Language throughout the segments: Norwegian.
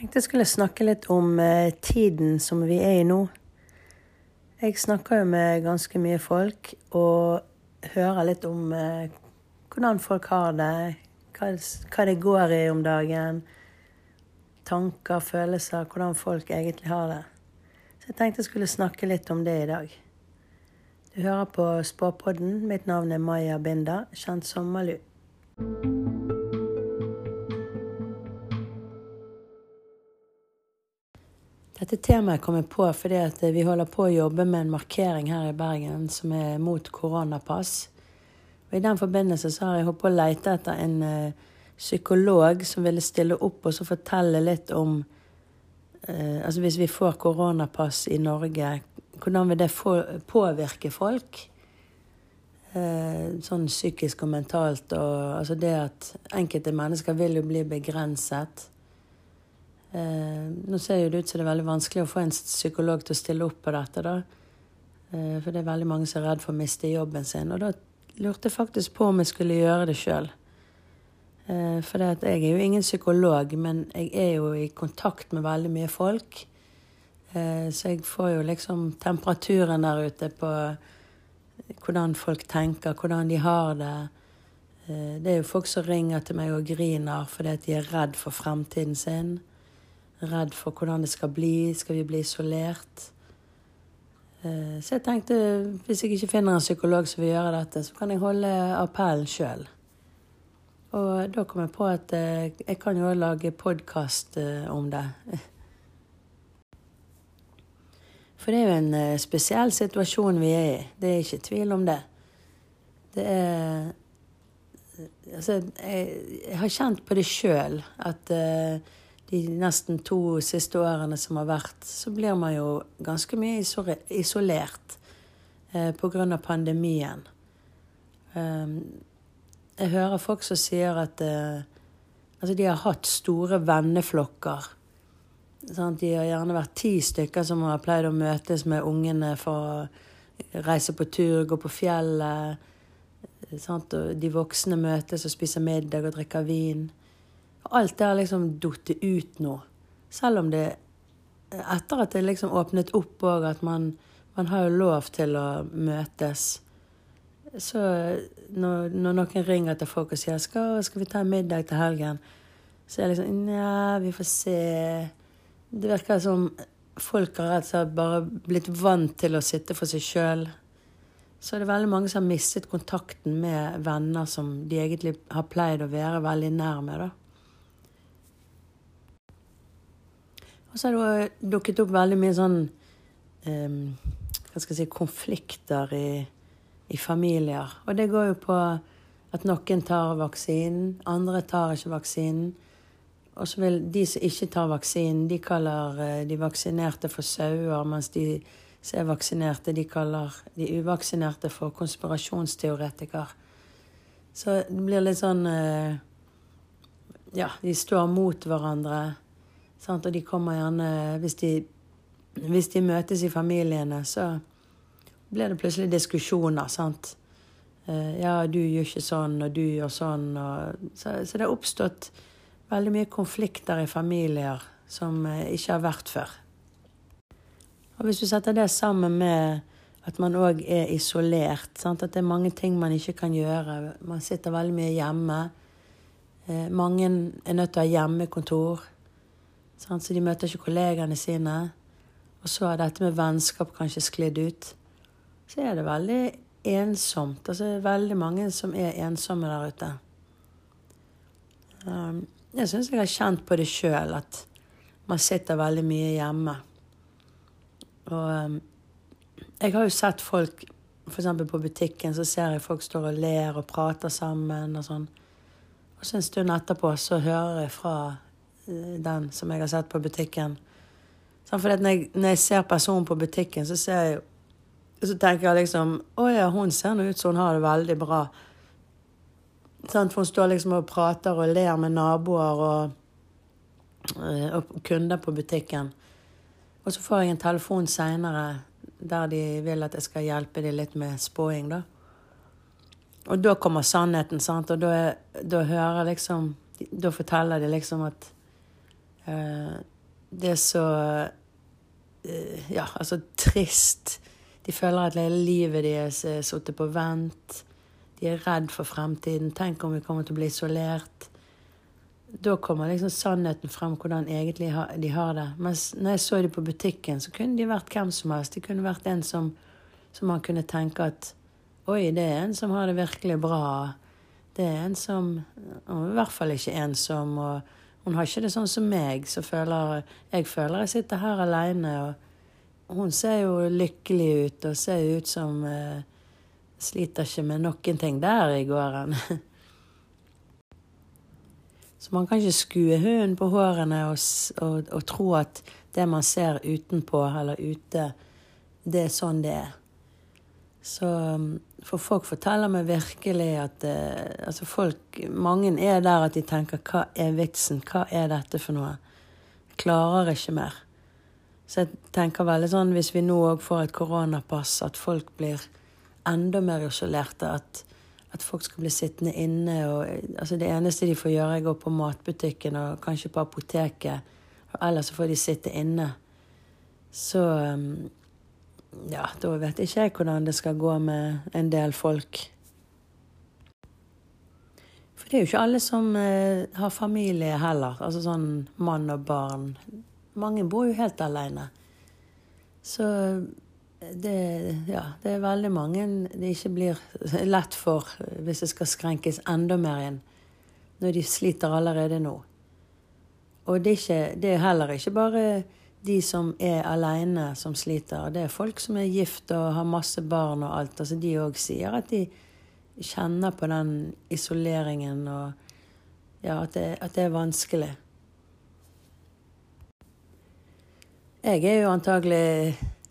tenkte jeg skulle snakke litt om eh, tiden som vi er i nå. Jeg snakker jo med ganske mye folk og hører litt om eh, hvordan folk har det, hva, det går i om dagen. Tanker, følelser, hvordan folk egentlig har det. Så jeg tenkte jeg skulle snakke litt om det i dag. Du hører på Spåpodden. Mitt navn er Maja Binda, kjent som Malu. Dette temaet kom jeg på fordi at vi holder på å jobbe med en markering her i Bergen som er mot koronapass. Og I den forbindelse så har jeg holdt på å lete etter en uh, psykolog som ville stille opp og så fortelle litt om uh, Altså hvis vi får koronapass i Norge, hvordan vil det påvirke folk? Uh, sånn psykisk og mentalt. Og altså det at enkelte mennesker vil jo bli begrenset. Eh, nå ser det ut som det er veldig vanskelig å få en psykolog til å stille opp på dette. da. Eh, for det er veldig mange som er redd for å miste jobben sin. Og da lurte jeg faktisk på om jeg skulle gjøre det sjøl. Eh, for jeg er jo ingen psykolog, men jeg er jo i kontakt med veldig mye folk. Så jeg får jo liksom temperaturen der ute på hvordan folk tenker, hvordan de har det. Det er jo folk som ringer til meg og griner fordi de er redd for fremtiden sin. Redd for hvordan det skal bli. Skal vi bli isolert? Eh, så jeg tenkte hvis jeg ikke finner en psykolog som vil gjøre dette, så kan jeg holde appellen sjøl. Og da kom jeg på at eh, jeg kan jo lage podkast eh, om det. For det er jo en spesiell situasjon vi er i. Det er ikke tvil om det. Det er Altså, jeg, jeg har kjent på det sjøl at uh, de nesten to siste årene som har vært, så blir man jo ganske mye isolert eh, pga. pandemien. Um, jeg hører folk som sier at eh, altså de har hatt store venneflokker. Sant? De har gjerne vært ti stykker som har pleid å møtes med ungene for å reise på tur, gå på fjellet. Sant? Og de voksne møtes og spiser middag og drikker vin. Alt det har liksom datt ut nå. Selv om det Etter at det liksom åpnet opp òg, at man, man, har jo lov til å møtes. Så når, når noen ringer til folk og sier skal, skal vi ta en middag til helgen, så er det liksom Nja, vi får se. Det virker som folk har rett og slett bare blitt vant til å sitte for seg sjøl. Så det er veldig mange som har mistet kontakten med venner som de egentlig har pleid å være veldig nær med. da. Og så har det dukket opp veldig mye sånn um, Hva skal jeg si konflikter i, i, familier. Og det går jo på at noen tar vaksinen, andre tar ikke vaksinen. Og så vil de som ikke tar vaksinen, de kaller eh, de vaksinerte for sauer, mens de som er vaksinerte, de kaller de uvaksinerte for konspirasjonsteoretiker. Så det blir litt sånn eh, Ja, de står mot hverandre. Sant? Og de kommer gjerne hvis de, hvis de møtes i familiene, så blir det plutselig diskusjoner. sant? Eh, ja, du gjør ikke sånn, og du gjør sånn. Og, så, så, det har oppstått veldig mye konflikter i familier som eh, ikke har vært før. Og hvis du setter det sammen med at man òg er isolert, sant? at det er mange ting man ikke kan gjøre. Man sitter veldig mye hjemme. Eh, mange er nødt til å ha hjemmekontor. Så de møter ikke kollegaene sine. Og så har dette med vennskap kanskje sklidd ut. Så er det veldig ensomt. Altså det er veldig mange som er ensomme der ute. Um, jeg syns jeg har kjent på det sjøl, at man sitter veldig mye hjemme. Og um, jeg har jo sett folk F.eks. på butikken så ser jeg folk står og ler og prater sammen og sånn. Og så en stund etterpå så hører jeg fra den som jeg har sett på butikken. Sånn, for når jeg, når jeg ser personen på butikken, så, jeg, så tenker jeg liksom Å ja, hun ser nå ut som hun har det veldig bra. Sånn, for hun står liksom og prater og ler med naboer og, eh, og kunder på butikken. Og så får jeg en telefon seinere der de vil at jeg skal hjelpe dem litt med spåing, da. Og da kommer sannheten, sant, og da, da hører liksom Da forteller de liksom at Eh, det er så eh, Ja, altså trist. De føler at hele livet deres er sittet på vent. De er redd for fremtiden. Tenk om vi kommer til å bli isolert. Da kommer liksom sannheten frem, hvordan egentlig de har det. Mens når jeg så dem på butikken, så kunne de vært hvem som helst. De kunne vært en som, som man kunne tenke at Oi, det er en som har det virkelig bra. Det er en som I hvert fall ikke ensom. og Hun har ikke det sånn som meg. som føler Jeg føler jeg sitter her aleine. Hun ser jo lykkelig ut og ser ut som eh, Sliter ikke med noen ting der i gården. Så man kan ikke skue hunden på hårene og, og, og, tro at det man ser utenpå eller ute, det er sånn det er. Så For folk forteller meg virkelig at eh, altså folk, Mange er der at de tenker 'hva er vitsen', hva er dette for noe? Klarer ikke mer. Så jeg tenker veldig sånn hvis vi nå òg får et koronapass, at folk blir enda mer isolerte. At, at folk skal bli sittende inne. Og, altså det eneste de får gjøre, er å gå på matbutikken og kanskje på apoteket. Og ellers så får de sitte inne. Så um, ja, da vet ikke jeg hvordan det skal gå med en del folk. For det er jo ikke alle som eh, har familie heller. Altså sånn mann og barn. Mange bor jo helt aleine. Så det, ja, det er veldig mange det ikke blir lett for hvis det skal skrenkes enda mer inn. Når de sliter allerede nå. Og det er, ikke, det er heller ikke bare de som er aleine, som sliter. Det er folk som er gift og har masse barn og alt. Altså, de òg sier at de kjenner på den isoleringen og ja, at det, at det er vanskelig. Jeg er jo antagelig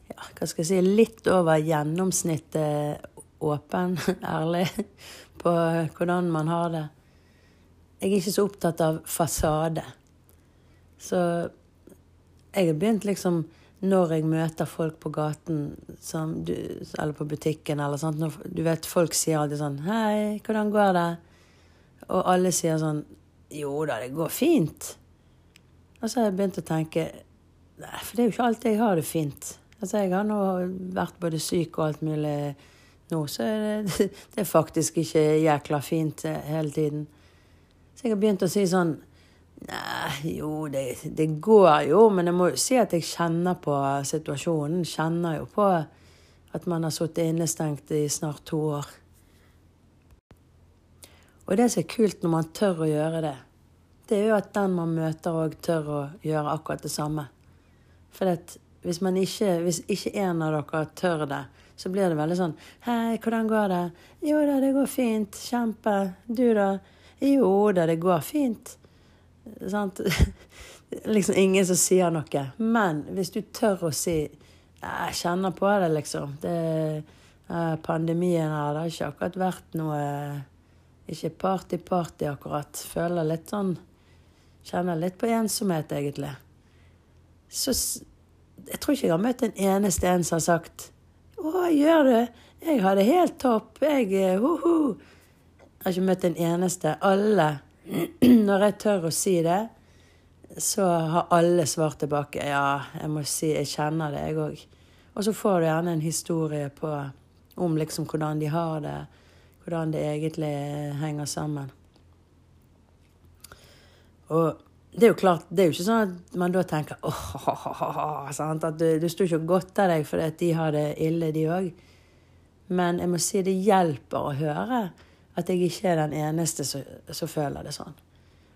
ja, hva skal jeg si, litt over gjennomsnittet åpen, ærlig, på hvordan man har det. Jeg er ikke så opptatt av fasade. Så jeg har begynt liksom når jeg møter folk på gaten du, eller på butikken eller sånt når, Du vet, folk sier alltid sånn 'Hei, hvordan går det?' Og alle sier sånn 'Jo da, det går fint'. Og så har jeg begynt å tenke Nei, for det er jo ikke alltid jeg har det fint. Altså, jeg har nå vært både syk og alt mulig nå, så er det, det er faktisk ikke jækla fint hele tiden. Så jeg har begynt å si sånn Nei, jo, det, det, går jo, men jeg må jo si at jeg kjenner på situasjonen. Kjenner jo på at man har sittet innestengt i snart to år. Og det som er kult når man tør å gjøre det, det er jo at den man møter òg tør å gjøre akkurat det samme. For hvis, ikke, hvis ikke en av dere tør det, så blir det veldig sånn Hei, hvordan går det? Jo da, det går fint. Kjempe. Du, da? Jo da, det går fint. Sant? liksom ingen som sier noe. Men hvis du tør å si 'Jeg kjenner på det', liksom. Det, pandemien her, det har ikke akkurat vært noe Ikke party-party, akkurat. Føler litt sånn Kjenner litt på ensomhet, egentlig. Så jeg tror ikke jeg har møtt en eneste en som har sagt 'Å, gjør du? Jeg har det helt topp. Jeg ho-ho'. Jeg har ikke møtt en eneste. Alle når jeg tør å si det, så har alle svart tilbake ja, jeg må si jeg kjenner det, jeg òg. Og så får du gjerne en historie på, om liksom hvordan de har det, hvordan det egentlig henger sammen. Og det er jo klart, det er jo ikke sånn at man da tenker åh, oh, oh, oh. At du, du sto ikke godt av deg fordi at de har det ille, de òg. Men jeg må si det hjelper å høre at jeg ikke er den eneste som, føler det sånn.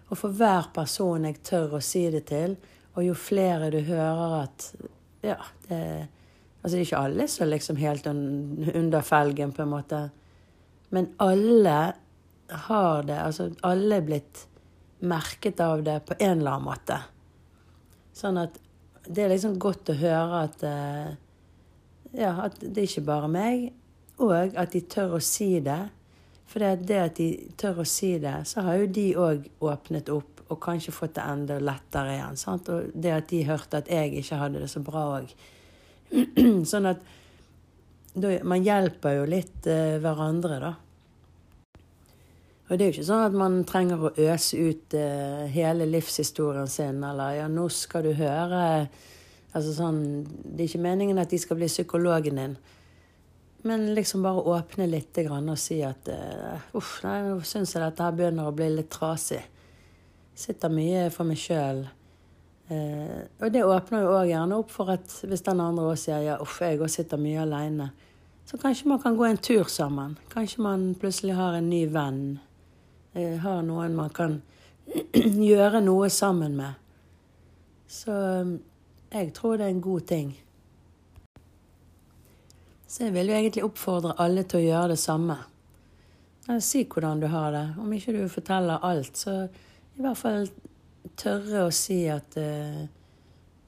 Og for hver person jeg tør å si det til, og jo flere du hører at Ja, det Altså, ikke alle som liksom helt under felgen, på en måte. Men alle har det. Altså, alle er blitt merket av det på en eller annen måte. Sånn at det er liksom godt å høre at eh, Ja, at det er ikke bare meg, og at de tør å si det. For det, det at de tør å si det, så har jo de òg åpnet opp og kanskje fått det enda lettere igjen. Sant? Og det at de hørte at jeg ikke hadde det så bra òg. sånn at da, man hjelper jo litt uh, hverandre, da. Og det er jo ikke sånn at man trenger å øse ut uh, hele livshistorien sin, eller ja, nå skal du høre Altså sånn Det er ikke meningen at de skal bli psykologen din. Men liksom bare åpne litt og si at uh, uff, nå syns jeg dette her begynner å bli litt trasig. Sitter mye for meg sjøl. Eh, og det åpner jo òg gjerne opp for at hvis den andre òg sier ja, uff, jeg òg sitter mye aleine, så kanskje man kan gå en tur sammen. Kanskje man plutselig har en ny venn Eh, har noen man kan gjøre noe sammen med. Så eh, jeg tror det er en god ting. Så jeg vil jo egentlig oppfordre alle til å gjøre det samme. Si hvordan du har det. Om ikke du forteller alt, så i hvert fall tørre å si at uh,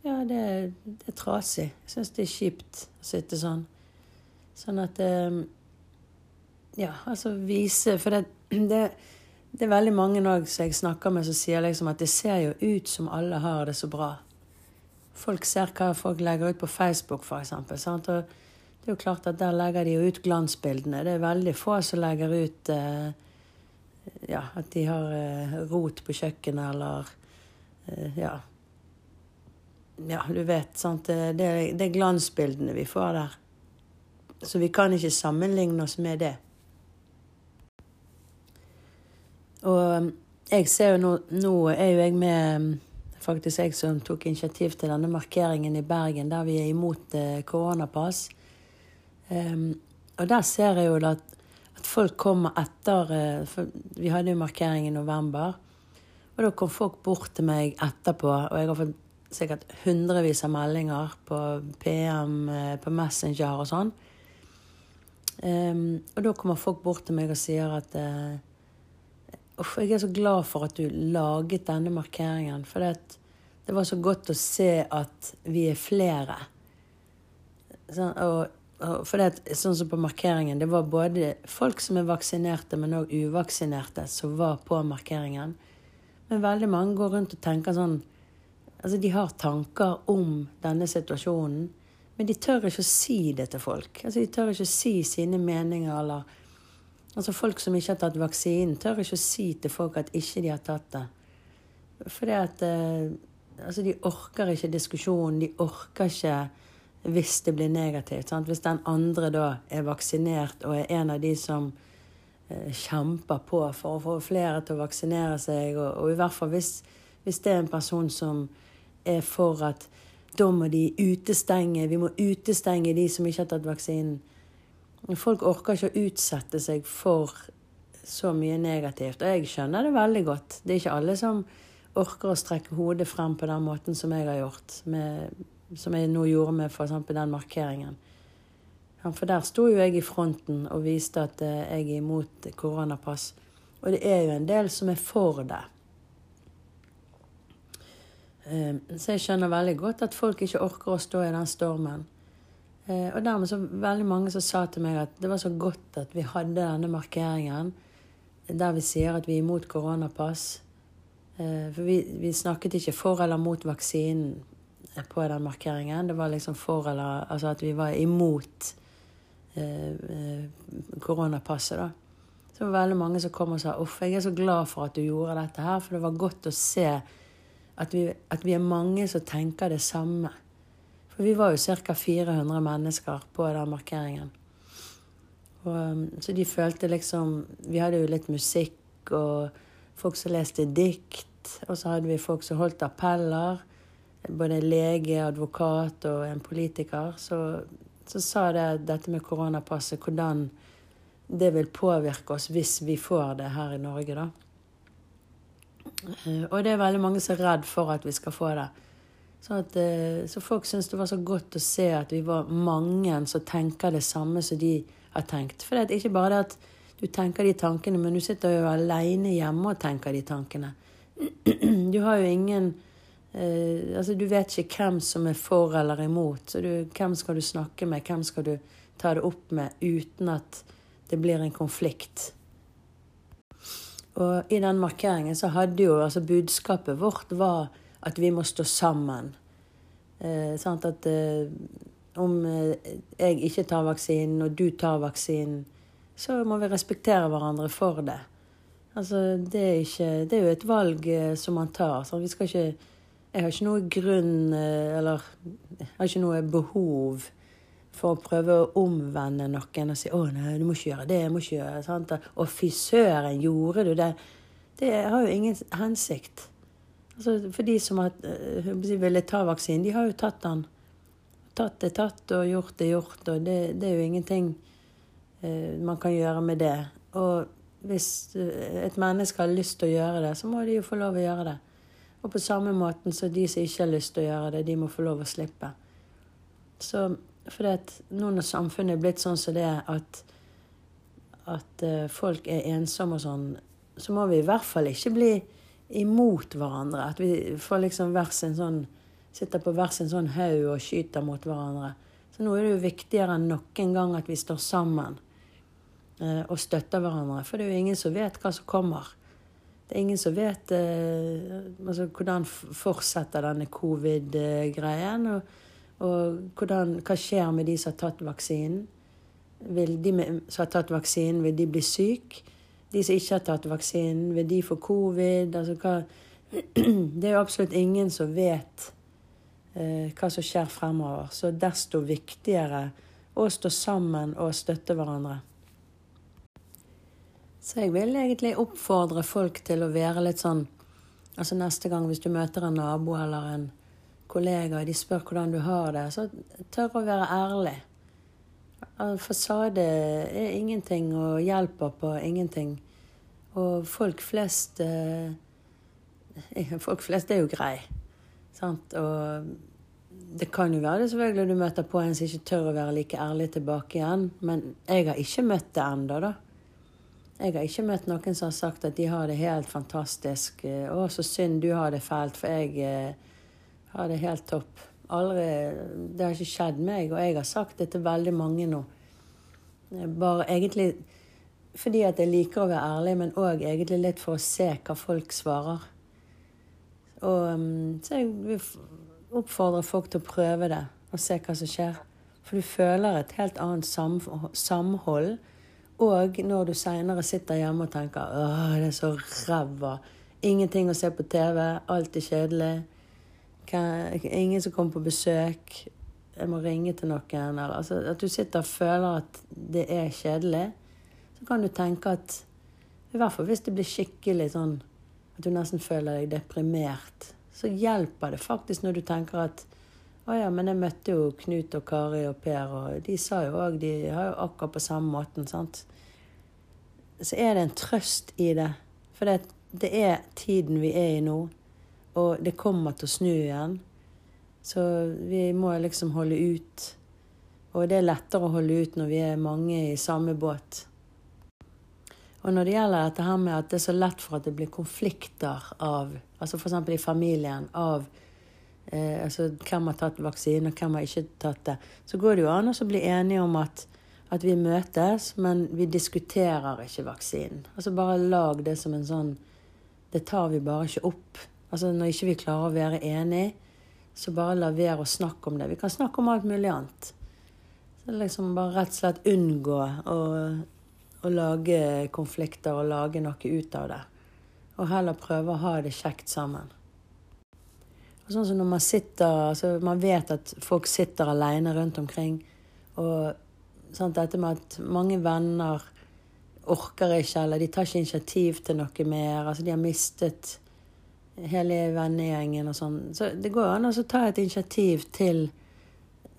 ja, det, det, er trasig. Jeg syns det er kjipt å sitte sånn. Sånn at uh, Ja, altså vise For det, det det er veldig mange òg som jeg snakker med, som sier liksom at det ser jo ut som alle har det så bra. Folk ser hva folk legger ut på Facebook, f.eks. Og det er jo klart at der legger de jo ut glansbildene. Det er veldig få som legger ut eh, ja, at de har eh, rot på kjøkkenet eller eh, ja. Ja, du vet, sant. Det, det er glansbildene vi får der. Så vi kan ikke sammenligne oss med det. Og jeg ser jo nå Nå er jo jeg med Faktisk jeg som tok initiativ til denne markeringen i Bergen, der vi er imot koronapass. Um, og der ser jeg jo at, at folk kommer etter eh, Vi hadde jo markering i november. Og da kom folk bort til meg etterpå, og jeg har fått sikkert hundrevis av meldinger på PM, eh, på Messenger og sånn. Um, og da kommer folk bort til meg og sier at uh, jeg er så glad for at du laget denne markeringen. For det, det var så godt å se at vi er flere. Og, og for det, sånn som på markeringen, det var både folk som er vaksinerte, men òg uvaksinerte, som var på markeringen. Men veldig mange går rundt og tenker sånn Altså, de har tanker om denne situasjonen, men de tør ikke å si det til folk. Altså, de tør ikke å si sine meninger eller Altså Folk som ikke har tatt vaksinen, tør ikke å si til folk at ikke de har tatt det. Fordi at eh, altså De orker ikke diskusjonen. De orker ikke hvis det blir negativt. Sant? Hvis den andre da er vaksinert og er en av de som eh, kjemper på for å få flere til å vaksinere seg, og, og i hvert fall hvis, hvis, det er en person som er for at da må de utestenge, vi må utestenge de som ikke har tatt vaksinen Folk orker ikke å utsette seg for så mye negativt. Og jeg skjønner det veldig godt. Det er ikke alle som orker å strekke hodet frem på den måten som jeg har gjort. Med, som jeg nå gjorde med f.eks. den markeringen. For der sto jo jeg i fronten og viste at eh, jeg er imot koronapass. Og det er jo en del som er for det. Eh, så jeg skjønner veldig godt at folk ikke orker å stå i den stormen. Eh, og dermed så veldig mange som sa til meg at det var så godt at vi hadde denne markeringen der vi sier at vi er imot koronapass. Eh, for vi, vi snakket ikke for eller mot vaksinen på den markeringen. Det var liksom for eller Altså at vi var imot eh, koronapasset, da. Så det var veldig mange som kom og sa uff, jeg er så glad for at du gjorde dette her, for det var godt å se at vi, at vi er mange som tenker det samme. For vi var jo ca. 400 mennesker på den markeringen. Og, um, så de følte liksom Vi hadde jo litt musikk og folk som leste dikt. Og så hadde vi folk som holdt appeller. Både lege, advokat og en politiker. Så, så sa det dette med koronapasset, hvordan det vil påvirke oss hvis vi får det her i Norge, da. Eh, og det er veldig mange som er redd for at vi skal få det. Så, at, eh, så folk syntes det var så godt å se at vi var mange som tenker det samme som de har tenkt. For det er ikke bare det at du tenker de tankene, men du sitter jo aleine hjemme og tenker de tankene. Du har jo ingen eh, Altså, du vet ikke hvem som er for eller imot. Så du, hvem skal du snakke med, hvem skal du ta det opp med uten at det blir en konflikt? Og i den markeringen så hadde jo altså budskapet vårt var at vi må stå sammen. Eh, sant? At eh, om eh, jeg ikke tar vaksinen, og du tar vaksinen, så må vi respektere hverandre for det. Altså, det er, ikke, det er jo et valg eh, som man tar. Så vi skal ikke Jeg har ikke noe grunn eh, Eller jeg har ikke noe behov for å prøve å omvende noen og si 'Å, nei, du må ikke gjøre det', jeg må ikke gjøre sant? Og fy søren, gjorde du det?' Det har jo ingen hensikt. Altså, for de som at, uh, ville ta vaksinen, de har jo tatt den. Tatt er tatt, og gjort er gjort, og det, det er jo ingenting uh, man kan gjøre med det. Og hvis et menneske har lyst til å gjøre det, så må de jo få lov å gjøre det. Og på samme måten så de som ikke har lyst til å gjøre det, de må få lov å slippe. Så fordi at nå når samfunnet er blitt sånn som det at, at uh, folk er ensomme og sånn, så må vi i hvert fall ikke bli imot hverandre. At vi får liksom hver sin sånn Sitter på hver sin sånn haug og skyter mot hverandre. Så nå er det jo viktigere enn noen gang at vi står sammen uh, og støtter hverandre. For det er jo ingen som vet hva som kommer. Det er ingen som vet eh, altså, hvordan fortsetter denne covid-greien. og og hvordan, hva skjer med de som har tatt vaksinen? Vil de som har tatt vaksinen, vil de bli syke? De som ikke har tatt vaksinen, vil de få covid? Altså, hva, det er jo absolutt ingen som vet eh, hva som skjer fremover. Så desto viktigere å stå sammen og støtte hverandre. Så jeg vil egentlig oppfordre folk til å være litt sånn Altså neste gang hvis du møter en nabo eller en kollega, og de spør hvordan du har det, så tør å være ærlig. Fasade er ingenting og hjelper på ingenting. Og folk flest eh, Folk flest er jo grei. Sant? Og det kan jo være det selvfølgelig du møter på en som ikke tør å være like ærlig tilbake igjen. Men jeg har ikke møtt det ennå, da. Jeg har ikke møtt noen som har sagt at de har det helt fantastisk. 'Å, så synd du har det fælt, for jeg har det helt topp. Aldri, det har ikke skjedd meg, og jeg har sagt det til veldig mange nå. Bare egentlig fordi at jeg liker å være ærlig, men òg egentlig litt for å se hva folk svarer. Og, um, så jeg vil oppfordre folk til å prøve det og se hva som skjer. For du føler et helt annet samhold. Og når du seinere sitter hjemme og tenker 'Åh, det er så ræva'. Ingenting å se på TV. Alt er kjedelig ingen som kommer på besøk. Jeg må ringe til noen. Eller, altså, at du sitter og føler at det er kjedelig. Så kan du tenke at I hvert fall hvis det blir skikkelig sånn at du nesten føler deg deprimert, så hjelper det faktisk når du tenker at å ja, men jeg møtte jo Knut og Kari og Per, og de sa jo òg De har jo akkurat på samme måten, sant. Så er det en trøst i det. For det, det er tiden vi er i nå. Og det kommer til å snu igjen. Så vi må liksom holde ut. Og det er lettere å holde ut når vi er mange i samme båt. Og når det gjelder dette her med at det er så lett for at det blir konflikter av Altså f.eks. i familien av eh, altså hvem har tatt vaksine, og hvem har ikke tatt det, så går det jo an å bli enige om at, at vi møtes, men vi diskuterer ikke vaksinen. Altså bare lag det som en sånn Det tar vi bare ikke opp. Altså når ikke vi klarer å være enige, så bare la være å snakke om det. Vi kan snakke om alt mulig annet. Så liksom bare rett og slett unngå å, å lage konflikter og lage noe ut av det. Og heller prøve å ha det kjekt sammen. Sånn som når man sitter altså Man vet at folk sitter alene rundt omkring. Og sant, dette med at mange venner orker ikke, eller de tar ikke initiativ til noe mer. Altså de har mistet hele vennegjengen og sånn. Så det går an å ta et initiativ til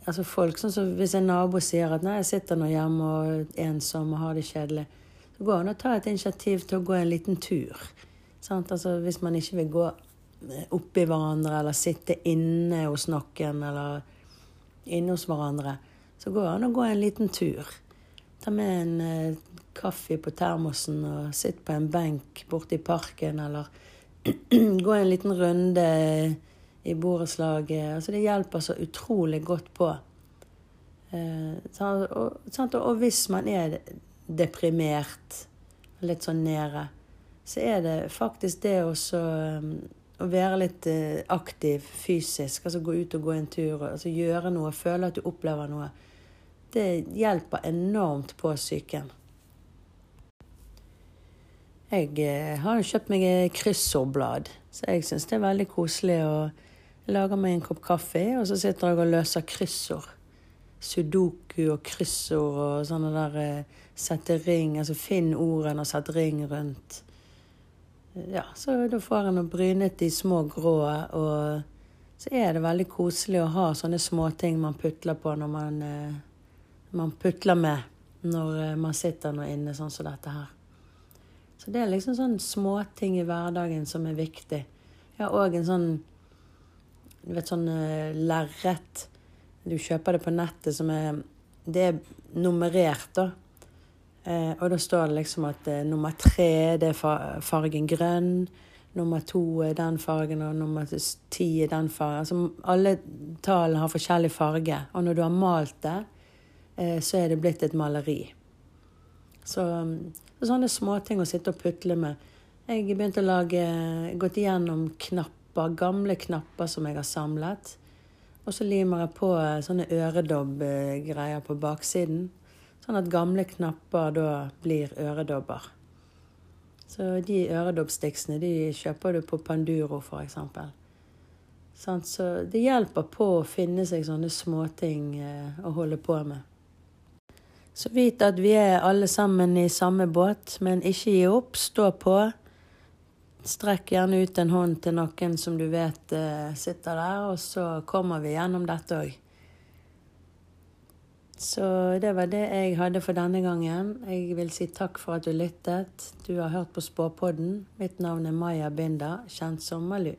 altså folk. Sånn som hvis en nabo sier at 'nei, jeg sitter nå hjemme og er ensom og har det kjedelig', så går det an å ta et initiativ til å gå en liten tur. Sant? Altså Hvis man ikke vil gå oppi hverandre eller sitte inne hos noen eller inne hos hverandre, så går det an å gå en liten tur. Ta med en eh, kaffe på termosen og sitt på en benk borte i parken eller gå en liten runde i borettslaget. Altså det hjelper så utrolig godt på. Eh, og, og, hvis man er deprimert, litt sånn nede, så er det faktisk det um, å være litt uh, aktiv fysisk, altså gå ut og gå en tur, altså gjøre noe, føle at du opplever noe, det hjelper enormt på psyken. Jeg eh, har jo kjøpt meg et kryssordblad, så jeg syns det er veldig koselig å lage meg en kopp kaffe, og så sitter jeg og løser kryssord. Sudoku og kryssord og sånne der eh, sette ring, altså finn ordene og sett ring rundt. Ja, så da får en brynet de små grå, og så er det veldig koselig å ha sånne småting man putler på når man, man putler med når man sitter nå inne sånn som dette her. Så det er liksom sånn småting i hverdagen som er viktig. Jeg har òg en sånn du vet sånn uh, lerret. Du kjøper det på nettet som er Det er nummerert, da. Uh, og da står det liksom at eh, nummer tre det er fargen grønn. Nummer to er den fargen, og nummer ti er den fargen. Altså, alle tallene har forskjellig farge. Og når du har malt det, så er det blitt et maleri. Så sånne småting å sitte og putle med. Jeg begynte å lage Gått igjennom knapper, gamle knapper som jeg har samlet. Og så limer jeg på sånne øredobbgreier på baksiden. Sånn at gamle knapper da blir øredobber. Så de øredobbstiksene de kjøper du på Panduro, f.eks. Sånn, så det hjelper på å finne seg sånne småting eh, å holde på med. Så vit at vi er alle sammen i samme båt, men ikke gi opp. Stå på. Strekk gjerne ut en hånd til noen som du vet uh, sitter der, og så kommer vi gjennom dette òg. Så det var det jeg hadde for denne gangen. Jeg vil si takk for at du lyttet. Du har hørt på Spåpodden. Mitt navn er Maja Binda, kjent som Malu.